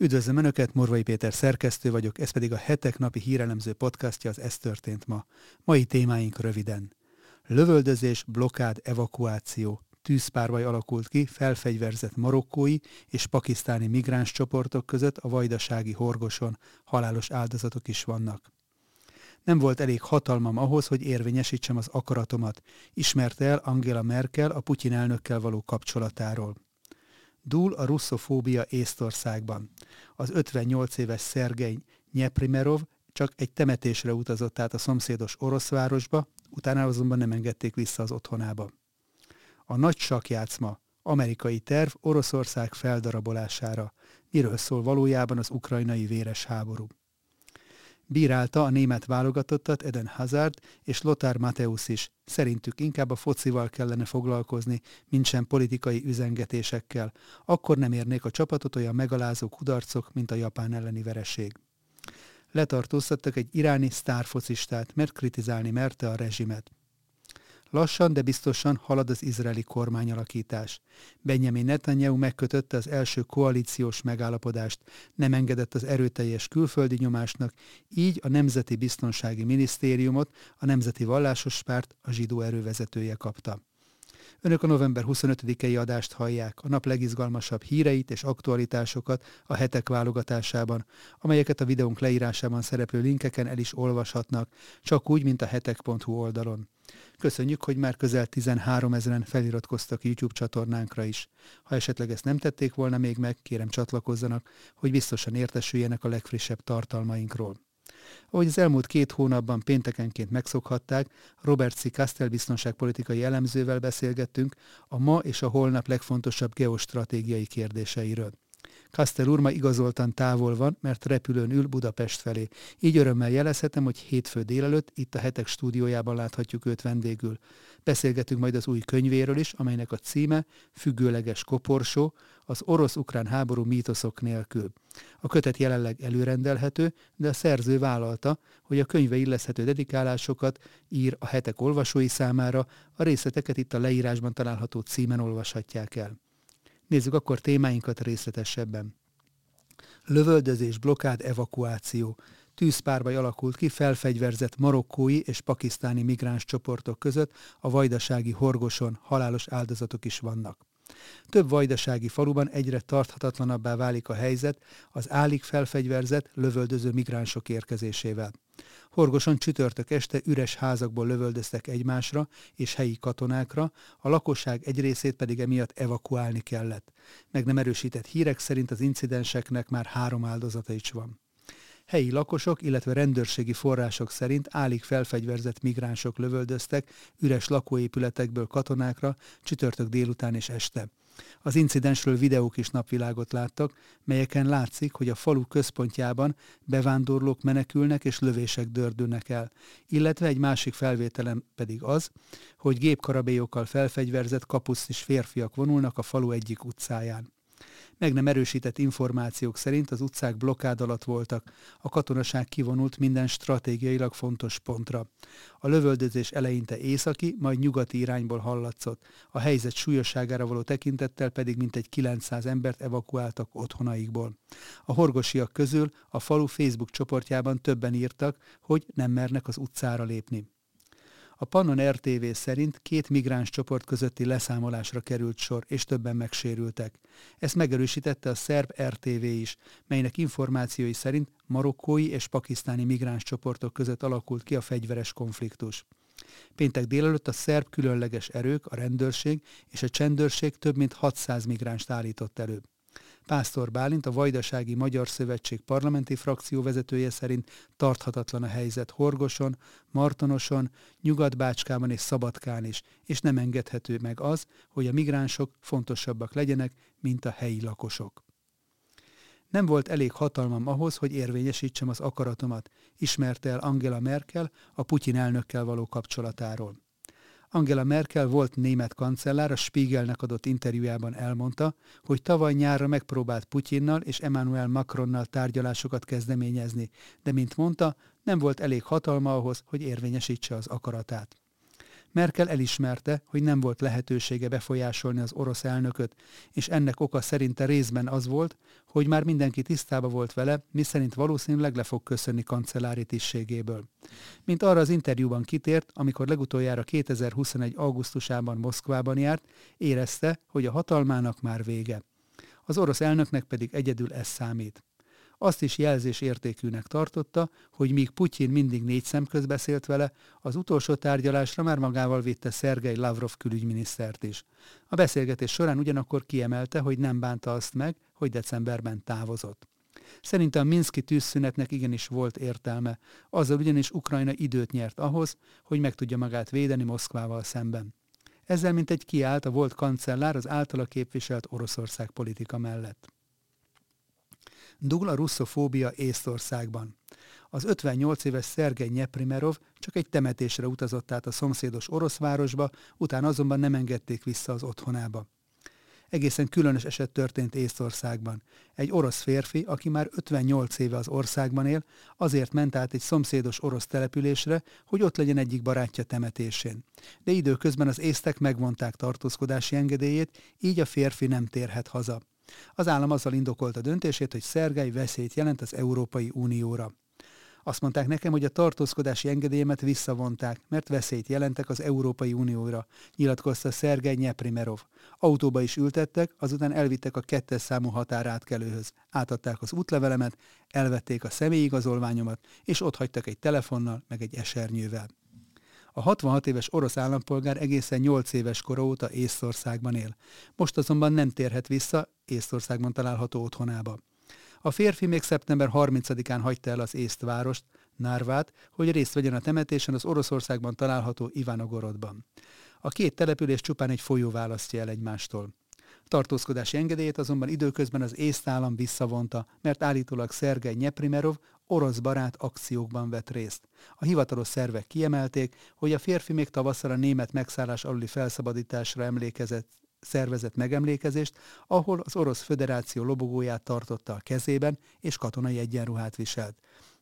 Üdvözlöm Önöket, Morvai Péter szerkesztő vagyok, ez pedig a hetek napi hírelemző podcastja az Ez történt ma. Mai témáink röviden. Lövöldözés, blokád, evakuáció, tűzpárvaj alakult ki felfegyverzett marokkói és pakisztáni migráns csoportok között a vajdasági horgoson halálos áldozatok is vannak. Nem volt elég hatalmam ahhoz, hogy érvényesítsem az akaratomat, ismerte el Angela Merkel a Putyin elnökkel való kapcsolatáról. Dúl a russzofóbia Észtországban. Az 58 éves Szergei Nyeprimerov csak egy temetésre utazott át a szomszédos orosz városba, utána azonban nem engedték vissza az otthonába. A nagy sakjátszma, amerikai terv Oroszország feldarabolására. Miről szól valójában az ukrajnai véres háború? Bírálta a német válogatottat Eden Hazard és Lothar Mateusz is. Szerintük inkább a focival kellene foglalkozni, mint sem politikai üzengetésekkel. Akkor nem érnék a csapatot olyan megalázó kudarcok, mint a japán elleni vereség. Letartóztattak egy iráni sztárfocistát, mert kritizálni merte a rezsimet. Lassan, de biztosan halad az izraeli kormányalakítás. Benjamin Netanyahu megkötötte az első koalíciós megállapodást, nem engedett az erőteljes külföldi nyomásnak, így a Nemzeti Biztonsági Minisztériumot a Nemzeti Vallásos Párt a zsidó erővezetője kapta. Önök a november 25-i adást hallják, a nap legizgalmasabb híreit és aktualitásokat a hetek válogatásában, amelyeket a videónk leírásában szereplő linkeken el is olvashatnak, csak úgy, mint a hetek.hu oldalon. Köszönjük, hogy már közel 13 ezeren feliratkoztak YouTube csatornánkra is. Ha esetleg ezt nem tették volna még meg, kérem csatlakozzanak, hogy biztosan értesüljenek a legfrissebb tartalmainkról. Ahogy az elmúlt két hónapban péntekenként megszokhatták, Robert C. Castell biztonságpolitikai elemzővel beszélgettünk a ma és a holnap legfontosabb geostratégiai kérdéseiről. Kastel úr igazoltan távol van, mert repülőn ül Budapest felé. Így örömmel jelezhetem, hogy hétfő délelőtt itt a hetek stúdiójában láthatjuk őt vendégül. Beszélgetünk majd az új könyvéről is, amelynek a címe Függőleges koporsó, az orosz-ukrán háború mítoszok nélkül. A kötet jelenleg előrendelhető, de a szerző vállalta, hogy a könyve illeszhető dedikálásokat ír a hetek olvasói számára, a részleteket itt a leírásban található címen olvashatják el. Nézzük akkor témáinkat részletesebben. Lövöldözés, blokád, evakuáció. Tűzpárbaj alakult ki felfegyverzett marokkói és pakisztáni migráns csoportok között a vajdasági horgoson halálos áldozatok is vannak. Több vajdasági faluban egyre tarthatatlanabbá válik a helyzet az állig felfegyverzett, lövöldöző migránsok érkezésével. Horgosan csütörtök este üres házakból lövöldöztek egymásra és helyi katonákra, a lakosság egy részét pedig emiatt evakuálni kellett. Meg nem erősített hírek szerint az incidenseknek már három áldozata is van. Helyi lakosok, illetve rendőrségi források szerint állig felfegyverzett migránsok lövöldöztek üres lakóépületekből katonákra csütörtök délután és este. Az incidensről videók is napvilágot láttak, melyeken látszik, hogy a falu központjában bevándorlók menekülnek és lövések dördülnek el, illetve egy másik felvételen pedig az, hogy gépkarabélyokkal felfegyverzett kapusztis férfiak vonulnak a falu egyik utcáján. Meg nem erősített információk szerint az utcák blokkád alatt voltak, a katonaság kivonult minden stratégiailag fontos pontra. A lövöldözés eleinte északi, majd nyugati irányból hallatszott, a helyzet súlyosságára való tekintettel pedig mintegy 900 embert evakuáltak otthonaikból. A horgosiak közül a falu Facebook csoportjában többen írtak, hogy nem mernek az utcára lépni. A Pannon RTV szerint két migráns csoport közötti leszámolásra került sor, és többen megsérültek. Ezt megerősítette a szerb RTV is, melynek információi szerint marokkói és pakisztáni migráns csoportok között alakult ki a fegyveres konfliktus. Péntek délelőtt a szerb különleges erők, a rendőrség és a csendőrség több mint 600 migránst állított elő. Pásztor Bálint, a Vajdasági Magyar Szövetség parlamenti frakció vezetője szerint tarthatatlan a helyzet Horgoson, Martonoson, Nyugatbácskában és Szabadkán is, és nem engedhető meg az, hogy a migránsok fontosabbak legyenek, mint a helyi lakosok. Nem volt elég hatalmam ahhoz, hogy érvényesítsem az akaratomat, ismerte el Angela Merkel a Putyin elnökkel való kapcsolatáról. Angela Merkel volt német kancellár a Spiegelnek adott interjújában elmondta, hogy tavaly nyárra megpróbált Putyinnal és Emmanuel Macronnal tárgyalásokat kezdeményezni, de mint mondta, nem volt elég hatalma ahhoz, hogy érvényesítse az akaratát. Merkel elismerte, hogy nem volt lehetősége befolyásolni az orosz elnököt, és ennek oka szerinte részben az volt, hogy már mindenki tisztába volt vele, miszerint valószínűleg le fog köszönni kancellári tisztségéből. Mint arra az interjúban kitért, amikor legutoljára 2021. augusztusában Moszkvában járt, érezte, hogy a hatalmának már vége. Az orosz elnöknek pedig egyedül ez számít. Azt is jelzés értékűnek tartotta, hogy míg Putyin mindig négy szemköz beszélt vele, az utolsó tárgyalásra már magával vitte Szergej Lavrov külügyminisztert is. A beszélgetés során ugyanakkor kiemelte, hogy nem bánta azt meg, hogy decemberben távozott. Szerintem Minszki tűzszünetnek igenis volt értelme, azzal ugyanis Ukrajna időt nyert ahhoz, hogy meg tudja magát védeni Moszkvával szemben. Ezzel mint egy kiállt a volt kancellár az általa képviselt Oroszország politika mellett. Dugla russzofóbia Észtországban. Az 58 éves Szergej Nyeprimerov csak egy temetésre utazott át a szomszédos orosz városba, utána azonban nem engedték vissza az otthonába. Egészen különös eset történt Észtországban. Egy orosz férfi, aki már 58 éve az országban él, azért ment át egy szomszédos orosz településre, hogy ott legyen egyik barátja temetésén. De időközben az észtek megvonták tartózkodási engedélyét, így a férfi nem térhet haza. Az állam azzal indokolta döntését, hogy Szergej veszélyt jelent az Európai Unióra. Azt mondták nekem, hogy a tartózkodási engedélyemet visszavonták, mert veszélyt jelentek az Európai Unióra, nyilatkozta Szergej Nyeprimerov. Autóba is ültettek, azután elvittek a kettes számú határátkelőhöz. Átadták az útlevelemet, elvették a személyigazolványomat, és ott hagytak egy telefonnal, meg egy esernyővel. A 66 éves orosz állampolgár egészen 8 éves kora óta Észországban él. Most azonban nem térhet vissza Észországban található otthonába. A férfi még szeptember 30-án hagyta el az észt várost, Nárvát, hogy részt vegyen a temetésen az Oroszországban található Ivanogorodban. A két település csupán egy folyó választja el egymástól. Tartózkodási engedélyét azonban időközben az észt állam visszavonta, mert állítólag Szergej Nyeprimerov orosz barát akciókban vett részt. A hivatalos szervek kiemelték, hogy a férfi még tavasszal a német megszállás aluli felszabadításra emlékezett szervezett megemlékezést, ahol az Orosz Föderáció lobogóját tartotta a kezében, és katonai egyenruhát viselt.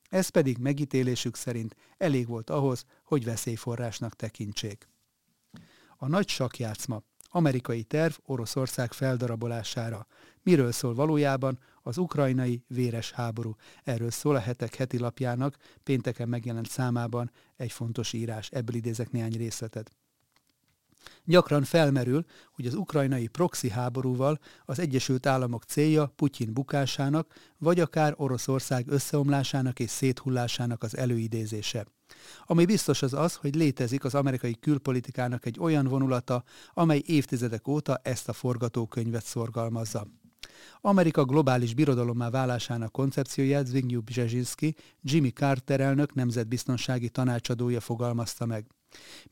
Ez pedig megítélésük szerint elég volt ahhoz, hogy veszélyforrásnak tekintsék. A nagy sakjátszma amerikai terv Oroszország feldarabolására. Miről szól valójában az ukrajnai véres háború? Erről szól a hetek heti lapjának pénteken megjelent számában egy fontos írás. Ebből idézek néhány részletet. Gyakran felmerül, hogy az ukrajnai proxy háborúval az Egyesült Államok célja Putyin bukásának, vagy akár Oroszország összeomlásának és széthullásának az előidézése. Ami biztos az az, hogy létezik az amerikai külpolitikának egy olyan vonulata, amely évtizedek óta ezt a forgatókönyvet szorgalmazza. Amerika globális birodalommá válásának koncepcióját Zbigniew Brzezinski, Jimmy Carter elnök nemzetbiztonsági tanácsadója fogalmazta meg.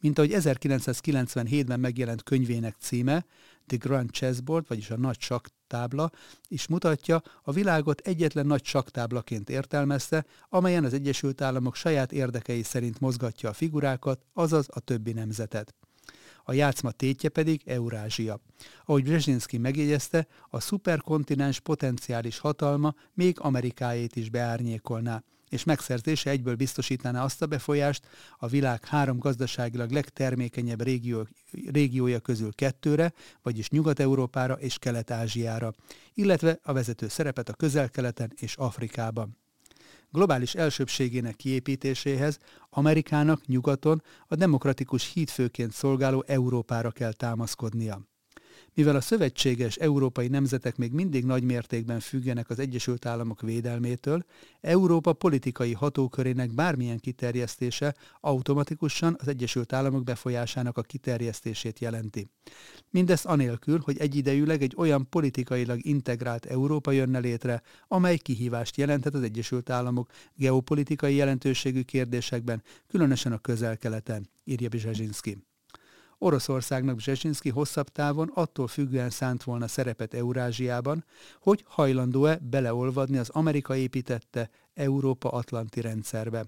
Mint ahogy 1997-ben megjelent könyvének címe, The Grand Chessboard, vagyis a nagy saktábla, is mutatja, a világot egyetlen nagy saktáblaként értelmezte, amelyen az Egyesült Államok saját érdekei szerint mozgatja a figurákat, azaz a többi nemzetet. A játszma tétje pedig Eurázsia. Ahogy Brzezinski megjegyezte, a szuperkontinens potenciális hatalma még Amerikáét is beárnyékolná és megszerzése egyből biztosítaná azt a befolyást a világ három gazdaságilag legtermékenyebb régió, régiója közül kettőre, vagyis Nyugat-Európára és Kelet-Ázsiára, illetve a vezető szerepet a közel-keleten és Afrikában. Globális elsőbségének kiépítéséhez Amerikának nyugaton a demokratikus hídfőként szolgáló Európára kell támaszkodnia. Mivel a szövetséges európai nemzetek még mindig nagy mértékben függenek az Egyesült Államok védelmétől, Európa politikai hatókörének bármilyen kiterjesztése automatikusan az Egyesült Államok befolyásának a kiterjesztését jelenti. Mindezt anélkül, hogy egyidejűleg egy olyan politikailag integrált Európa jönne létre, amely kihívást jelenthet az Egyesült Államok geopolitikai jelentőségű kérdésekben, különösen a közel-keleten, írja Bizsezsinszki. Oroszországnak Bzsezinski hosszabb távon attól függően szánt volna szerepet Eurázsiában, hogy hajlandó-e beleolvadni az Amerika építette Európa-Atlanti rendszerbe.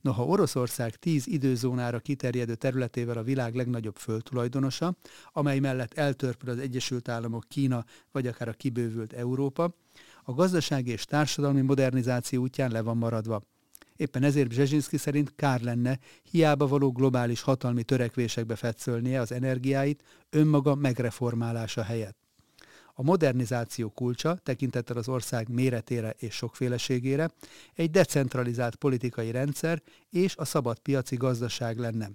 Noha Oroszország tíz időzónára kiterjedő területével a világ legnagyobb földtulajdonosa, amely mellett eltörpül az Egyesült Államok, Kína vagy akár a kibővült Európa, a gazdasági és társadalmi modernizáció útján le van maradva. Éppen ezért Brzezinski szerint kár lenne hiába való globális hatalmi törekvésekbe fetszölnie az energiáit önmaga megreformálása helyett. A modernizáció kulcsa tekintettel az ország méretére és sokféleségére egy decentralizált politikai rendszer és a szabad piaci gazdaság lenne.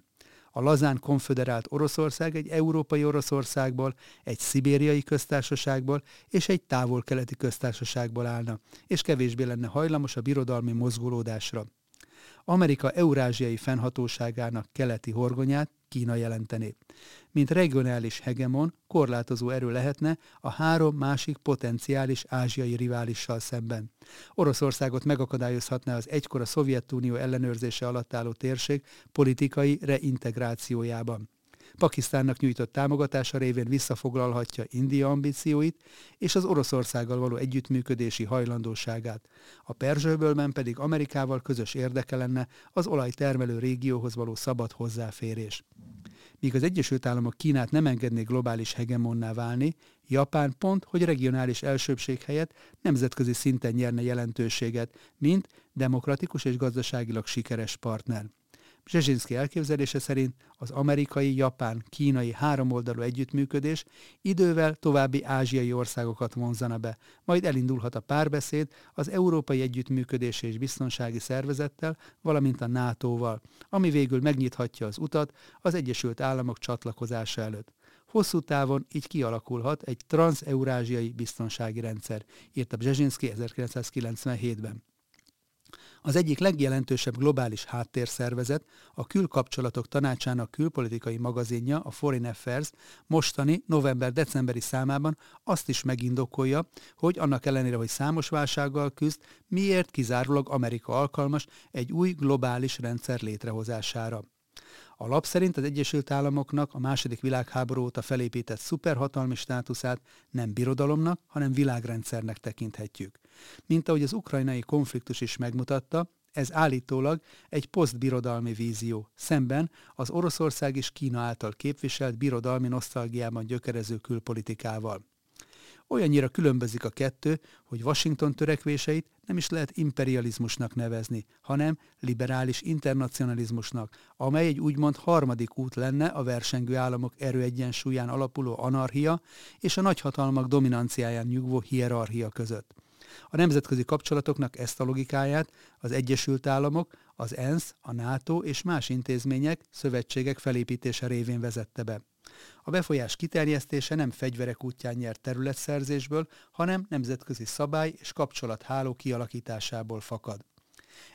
A lazán konföderált Oroszország egy európai Oroszországból, egy szibériai köztársaságból és egy távol-keleti köztársaságból állna, és kevésbé lenne hajlamos a birodalmi mozgolódásra. Amerika eurázsiai fennhatóságának keleti horgonyát Kína jelentené. Mint regionális hegemon korlátozó erő lehetne a három másik potenciális ázsiai riválissal szemben. Oroszországot megakadályozhatná az egykor a Szovjetunió ellenőrzése alatt álló térség politikai reintegrációjában. Pakisztánnak nyújtott támogatása révén visszafoglalhatja India ambícióit és az Oroszországgal való együttműködési hajlandóságát. A Perzsőbölben pedig Amerikával közös érdeke lenne az olajtermelő régióhoz való szabad hozzáférés. Míg az Egyesült Államok Kínát nem engedné globális hegemonná válni, Japán pont, hogy regionális elsőbség helyett nemzetközi szinten nyerne jelentőséget, mint demokratikus és gazdaságilag sikeres partner. Zsezsinszki elképzelése szerint az amerikai, japán, kínai háromoldalú együttműködés idővel további ázsiai országokat vonzana be, majd elindulhat a párbeszéd az Európai Együttműködési és Biztonsági Szervezettel, valamint a NATO-val, ami végül megnyithatja az utat az Egyesült Államok csatlakozása előtt. Hosszú távon így kialakulhat egy transz-eurázsiai biztonsági rendszer, írta Bzezsinszki 1997-ben. Az egyik legjelentősebb globális háttérszervezet, a Külkapcsolatok Tanácsának külpolitikai magazinja, a Foreign Affairs mostani november-decemberi számában azt is megindokolja, hogy annak ellenére, hogy számos válsággal küzd, miért kizárólag Amerika alkalmas egy új globális rendszer létrehozására. A lap szerint az Egyesült Államoknak a második világháború óta felépített szuperhatalmi státuszát nem birodalomnak, hanem világrendszernek tekinthetjük. Mint ahogy az ukrajnai konfliktus is megmutatta, ez állítólag egy posztbirodalmi vízió, szemben az Oroszország és Kína által képviselt birodalmi nosztalgiában gyökerező külpolitikával. Olyannyira különbözik a kettő, hogy Washington törekvéseit nem is lehet imperializmusnak nevezni, hanem liberális internacionalizmusnak, amely egy úgymond harmadik út lenne a versengő államok erőegyensúlyán alapuló anarchia és a nagyhatalmak dominanciáján nyugvó hierarchia között. A nemzetközi kapcsolatoknak ezt a logikáját az Egyesült Államok, az ENSZ, a NATO és más intézmények, szövetségek felépítése révén vezette be. A befolyás kiterjesztése nem fegyverek útján nyert területszerzésből, hanem nemzetközi szabály és kapcsolatháló kialakításából fakad.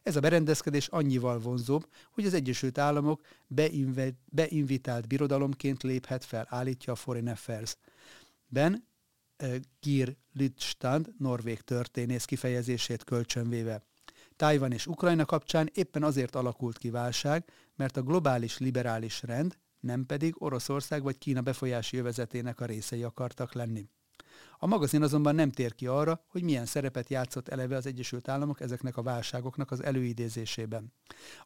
Ez a berendezkedés annyival vonzóbb, hogy az Egyesült Államok beinvitált birodalomként léphet fel, állítja a Foreign Affairs. Ben Gir Lütstand, norvég történész kifejezését kölcsönvéve. Tájvan és Ukrajna kapcsán éppen azért alakult ki válság, mert a globális liberális rend nem pedig Oroszország vagy Kína befolyási jövezetének a részei akartak lenni. A magazin azonban nem tér ki arra, hogy milyen szerepet játszott eleve az Egyesült Államok ezeknek a válságoknak az előidézésében.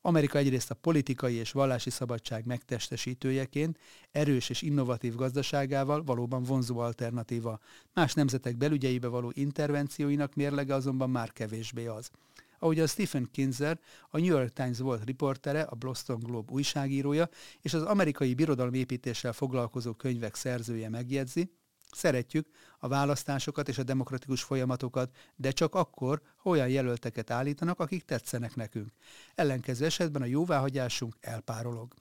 Amerika egyrészt a politikai és vallási szabadság megtestesítőjeként, erős és innovatív gazdaságával valóban vonzó alternatíva. Más nemzetek belügyeibe való intervencióinak mérlege azonban már kevésbé az. Ahogy a Stephen Kinzer, a New York Times volt riportere, a Boston Globe újságírója, és az amerikai birodalomépítéssel foglalkozó könyvek szerzője megjegyzi, Szeretjük a választásokat és a demokratikus folyamatokat, de csak akkor, ha olyan jelölteket állítanak, akik tetszenek nekünk. Ellenkező esetben a jóváhagyásunk elpárolog.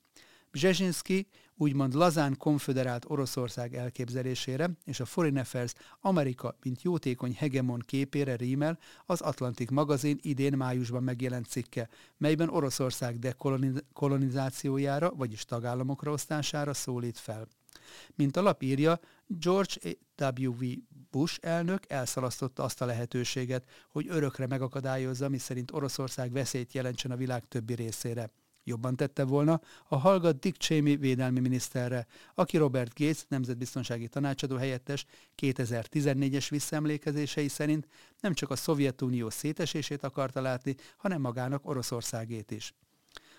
Brzezinski úgymond lazán konföderált Oroszország elképzelésére és a Foreign Affairs Amerika, mint jótékony hegemon képére rímel az Atlantik magazin idén májusban megjelent cikke, melyben Oroszország dekolonizációjára, vagyis tagállamokra osztására szólít fel. Mint a lap írja, George W. Bush elnök elszalasztotta azt a lehetőséget, hogy örökre megakadályozza, miszerint Oroszország veszélyt jelentsen a világ többi részére. Jobban tette volna, ha hallgat Dick Cheney védelmi miniszterre, aki Robert Gates nemzetbiztonsági tanácsadó helyettes 2014-es visszaemlékezései szerint nem csak a Szovjetunió szétesését akarta látni, hanem magának Oroszországét is.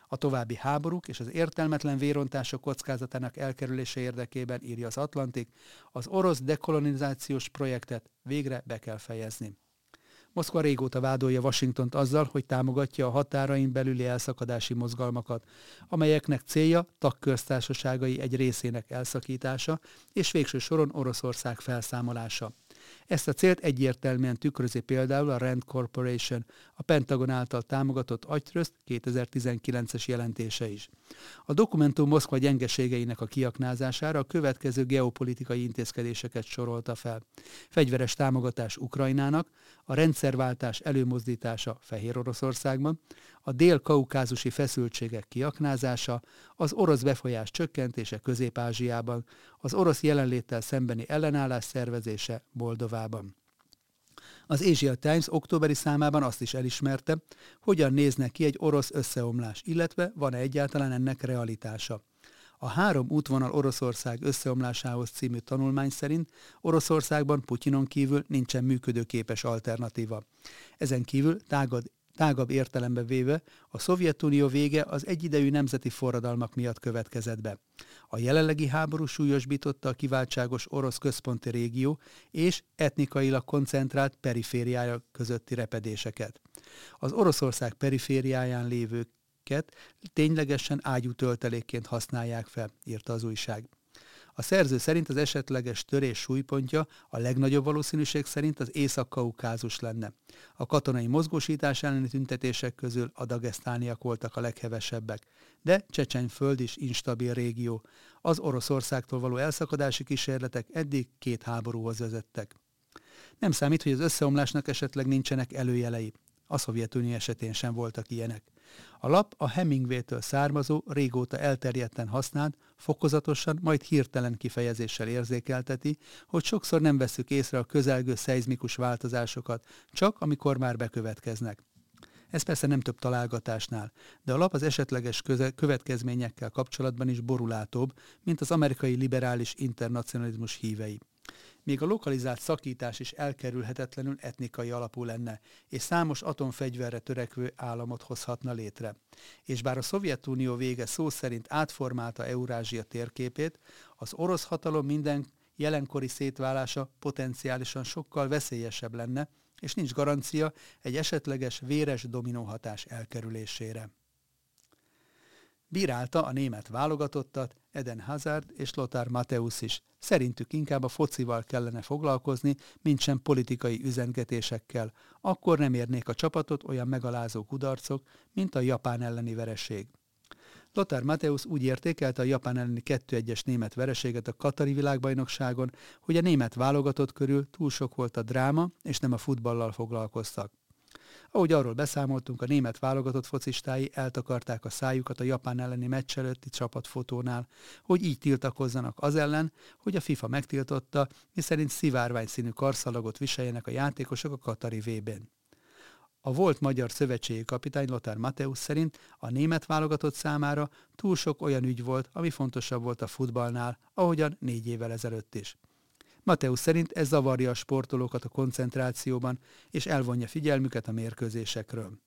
A további háborúk és az értelmetlen vérontások kockázatának elkerülése érdekében írja az Atlantik, az orosz dekolonizációs projektet végre be kell fejezni. Moszkva régóta vádolja Washingtont azzal, hogy támogatja a határain belüli elszakadási mozgalmakat, amelyeknek célja tagköztársaságai egy részének elszakítása és végső soron Oroszország felszámolása. Ezt a célt egyértelműen tükrözi például a Rand Corporation, a Pentagon által támogatott agytrözt 2019-es jelentése is. A dokumentum Moszkva gyengeségeinek a kiaknázására a következő geopolitikai intézkedéseket sorolta fel. Fegyveres támogatás Ukrajnának, a rendszerváltás előmozdítása Fehér Oroszországban, a dél-kaukázusi feszültségek kiaknázása, az orosz befolyás csökkentése Közép-Ázsiában, az orosz jelenléttel szembeni ellenállás szervezése Moldovában. Az Asia Times októberi számában azt is elismerte, hogyan nézne ki egy orosz összeomlás, illetve van-e egyáltalán ennek realitása. A három útvonal Oroszország összeomlásához című tanulmány szerint Oroszországban Putyinon kívül nincsen működőképes alternatíva. Ezen kívül tágad, tágabb értelembe véve a Szovjetunió vége az egyidejű nemzeti forradalmak miatt következett be. A jelenlegi háború súlyosbította a kiváltságos orosz központi régió és etnikailag koncentrált perifériája közötti repedéseket. Az Oroszország perifériáján lévőket ténylegesen ágyú töltelékként használják fel, írta az újság. A szerző szerint az esetleges törés súlypontja a legnagyobb valószínűség szerint az Észak-Kaukázus lenne. A katonai mozgósítás elleni tüntetések közül a dagesztániak voltak a leghevesebbek, de Csecsenyföld is instabil régió. Az Oroszországtól való elszakadási kísérletek eddig két háborúhoz vezettek. Nem számít, hogy az összeomlásnak esetleg nincsenek előjelei. A Szovjetunió esetén sem voltak ilyenek. A lap a Hemingway-től származó, régóta elterjedten használt, fokozatosan, majd hirtelen kifejezéssel érzékelteti, hogy sokszor nem veszük észre a közelgő szeizmikus változásokat, csak amikor már bekövetkeznek. Ez persze nem több találgatásnál, de a lap az esetleges köze- következményekkel kapcsolatban is borulátóbb, mint az amerikai liberális internacionalizmus hívei még a lokalizált szakítás is elkerülhetetlenül etnikai alapú lenne, és számos atomfegyverre törekvő államot hozhatna létre. És bár a Szovjetunió vége szó szerint átformálta Eurázsia térképét, az orosz hatalom minden jelenkori szétválása potenciálisan sokkal veszélyesebb lenne, és nincs garancia egy esetleges véres dominóhatás elkerülésére. Bírálta a német válogatottat Eden Hazard és Lothar Mateusz is. Szerintük inkább a focival kellene foglalkozni, mint sem politikai üzengetésekkel. Akkor nem érnék a csapatot olyan megalázó kudarcok, mint a japán elleni vereség. Lothar Mateusz úgy értékelte a japán elleni 2-1-es német vereséget a Katari világbajnokságon, hogy a német válogatott körül túl sok volt a dráma, és nem a futballal foglalkoztak. Ahogy arról beszámoltunk, a német válogatott focistái eltakarták a szájukat a japán elleni meccs előtti csapatfotónál, hogy így tiltakozzanak az ellen, hogy a FIFA megtiltotta, miszerint szivárvány színű karszalagot viseljenek a játékosok a Katari V-ben. A volt magyar szövetségi kapitány Lothar Mateusz szerint a német válogatott számára túl sok olyan ügy volt, ami fontosabb volt a futballnál, ahogyan négy évvel ezelőtt is. Mateusz szerint ez zavarja a sportolókat a koncentrációban, és elvonja figyelmüket a mérkőzésekről.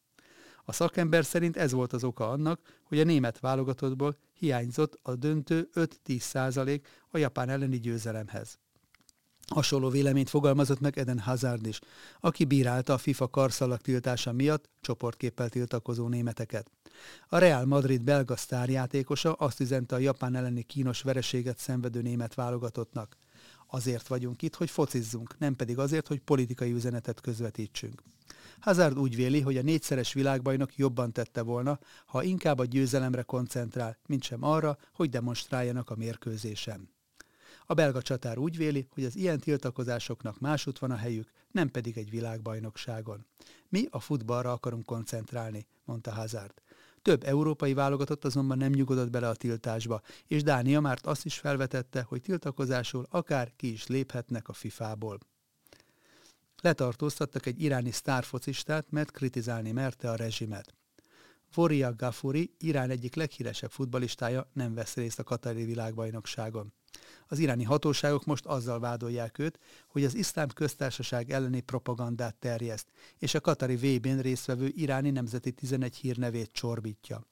A szakember szerint ez volt az oka annak, hogy a német válogatottból hiányzott a döntő 5-10 százalék a japán elleni győzelemhez. Hasonló véleményt fogalmazott meg Eden Hazard is, aki bírálta a FIFA karszalag tiltása miatt csoportképpel tiltakozó németeket. A Real Madrid belga sztárjátékosa azt üzente a japán elleni kínos vereséget szenvedő német válogatottnak. Azért vagyunk itt, hogy focizzunk, nem pedig azért, hogy politikai üzenetet közvetítsünk. Hazard úgy véli, hogy a négyszeres világbajnok jobban tette volna, ha inkább a győzelemre koncentrál, mint sem arra, hogy demonstráljanak a mérkőzésen. A belga csatár úgy véli, hogy az ilyen tiltakozásoknak másút van a helyük, nem pedig egy világbajnokságon. Mi a futballra akarunk koncentrálni, mondta Hazard. Több európai válogatott azonban nem nyugodott bele a tiltásba, és Dánia már azt is felvetette, hogy tiltakozásul akár ki is léphetnek a FIFA-ból. Letartóztattak egy iráni sztárfocistát, mert kritizálni merte a rezsimet. Voria Gafuri, Irán egyik leghíresebb futbalistája nem vesz részt a Katari világbajnokságon. Az iráni hatóságok most azzal vádolják őt, hogy az iszlám köztársaság elleni propagandát terjeszt, és a Katari VB-n résztvevő iráni nemzeti 11 hírnevét csorbítja.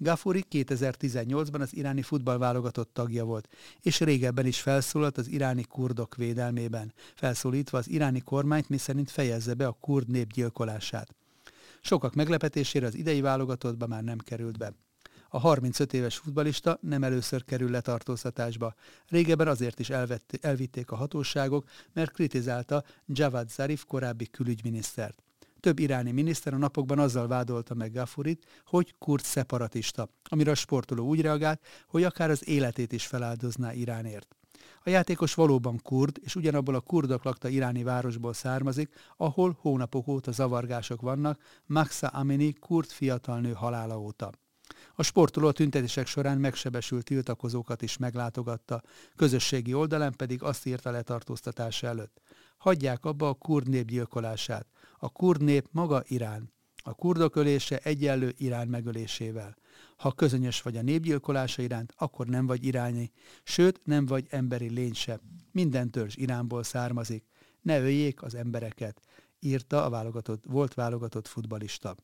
Gafuri 2018-ban az iráni futballválogatott tagja volt, és régebben is felszólalt az iráni kurdok védelmében, felszólítva az iráni kormányt, miszerint fejezze be a kurd nép gyilkolását. Sokak meglepetésére az idei válogatottba már nem került be. A 35 éves futbalista nem először kerül letartóztatásba. Régebben azért is elvett, elvitték a hatóságok, mert kritizálta Javad Zarif korábbi külügyminisztert. Több iráni miniszter a napokban azzal vádolta meg Gafurit, hogy kurd szeparatista, amire a sportoló úgy reagált, hogy akár az életét is feláldozná Iránért. A játékos valóban kurd, és ugyanabból a kurdok lakta iráni városból származik, ahol hónapok óta zavargások vannak, Maxa Amini kurd fiatal nő halála óta. A sportoló a tüntetések során megsebesült tiltakozókat is meglátogatta, közösségi oldalán pedig azt írta letartóztatása előtt. Hagyják abba a kurd nép gyilkolását. A kurd nép maga Irán. A kurdok ölése egyenlő Irán megölésével. Ha közönyös vagy a népgyilkolása iránt, akkor nem vagy irányi, sőt nem vagy emberi lény se. Minden törzs Iránból származik. Ne öljék az embereket, írta a válogatott, volt válogatott futbalista.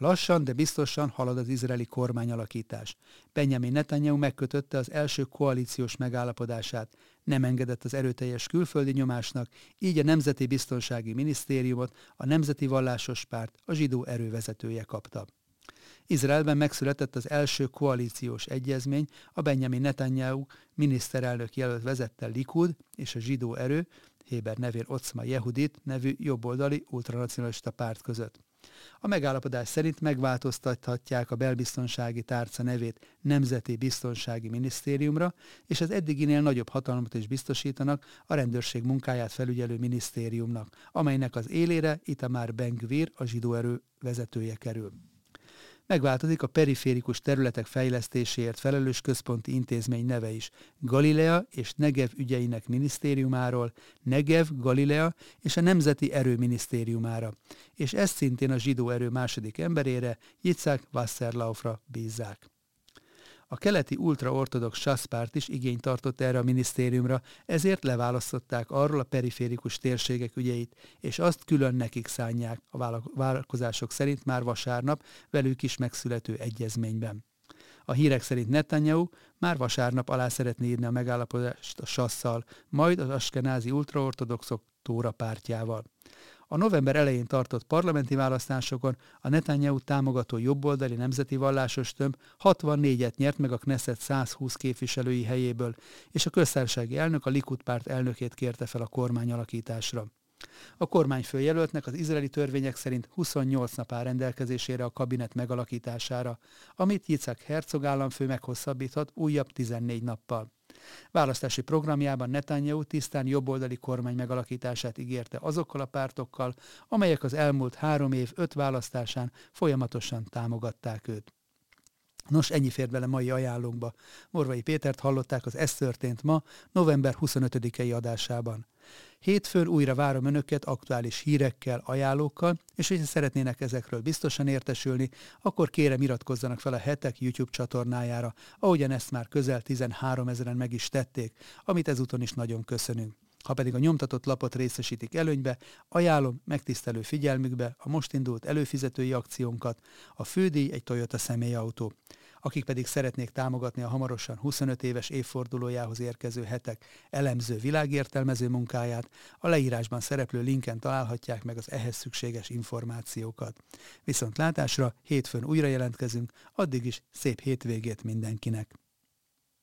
Lassan, de biztosan halad az izraeli kormányalakítás. Benjamin Netanyahu megkötötte az első koalíciós megállapodását, nem engedett az erőteljes külföldi nyomásnak, így a Nemzeti Biztonsági Minisztériumot a Nemzeti Vallásos Párt, a zsidó erővezetője kapta. Izraelben megszületett az első koalíciós egyezmény, a Benjamin Netanyahu miniszterelnök jelölt vezette Likud és a zsidó erő, Héber nevén Ocma Yehudit nevű jobboldali ultranacionalista párt között. A megállapodás szerint megváltoztathatják a belbiztonsági tárca nevét Nemzeti Biztonsági Minisztériumra, és az eddiginél nagyobb hatalmat is biztosítanak a rendőrség munkáját felügyelő minisztériumnak, amelynek az élére Itamár Ben-Gvir, a zsidó erő vezetője kerül megváltozik a periférikus területek fejlesztéséért felelős központi intézmény neve is. Galilea és Negev ügyeinek minisztériumáról Negev, Galilea és a Nemzeti Erő minisztériumára. És ezt szintén a zsidó erő második emberére, Yitzhak Wasserlaufra bízzák. A keleti ultraortodox SASZ is igényt tartott erre a minisztériumra, ezért leválasztották arról a periférikus térségek ügyeit, és azt külön nekik szánják a vállalkozások szerint már vasárnap velük is megszülető egyezményben. A hírek szerint Netanyahu már vasárnap alá szeretné írni a megállapodást a sasszal, majd az askenázi ultraortodoxok Tóra pártjával. A november elején tartott parlamenti választásokon a Netanyahu támogató jobboldali nemzeti vallásos tömb 64-et nyert meg a Knesset 120 képviselői helyéből, és a köztársasági elnök a Likud párt elnökét kérte fel a kormány alakításra. A kormányfő jelöltnek az izraeli törvények szerint 28 nap áll rendelkezésére a kabinet megalakítására, amit Yitzhak Herzog államfő meghosszabbíthat újabb 14 nappal. Választási programjában Netanyahu tisztán jobboldali kormány megalakítását ígérte azokkal a pártokkal, amelyek az elmúlt három év öt választásán folyamatosan támogatták őt. Nos, ennyi fér bele mai ajánlónkba. Morvai Pétert hallották az Ez történt ma, november 25-i adásában. Hétfőn újra várom Önöket aktuális hírekkel, ajánlókkal, és hogyha szeretnének ezekről biztosan értesülni, akkor kérem iratkozzanak fel a hetek YouTube csatornájára, ahogyan ezt már közel 13 ezeren meg is tették, amit ezúton is nagyon köszönünk. Ha pedig a nyomtatott lapot részesítik előnybe, ajánlom megtisztelő figyelmükbe a most indult előfizetői akciónkat, a fődíj egy Toyota személyautó akik pedig szeretnék támogatni a hamarosan 25 éves évfordulójához érkező hetek elemző világértelmező munkáját, a leírásban szereplő linken találhatják meg az ehhez szükséges információkat. Viszont látásra hétfőn újra jelentkezünk, addig is szép hétvégét mindenkinek!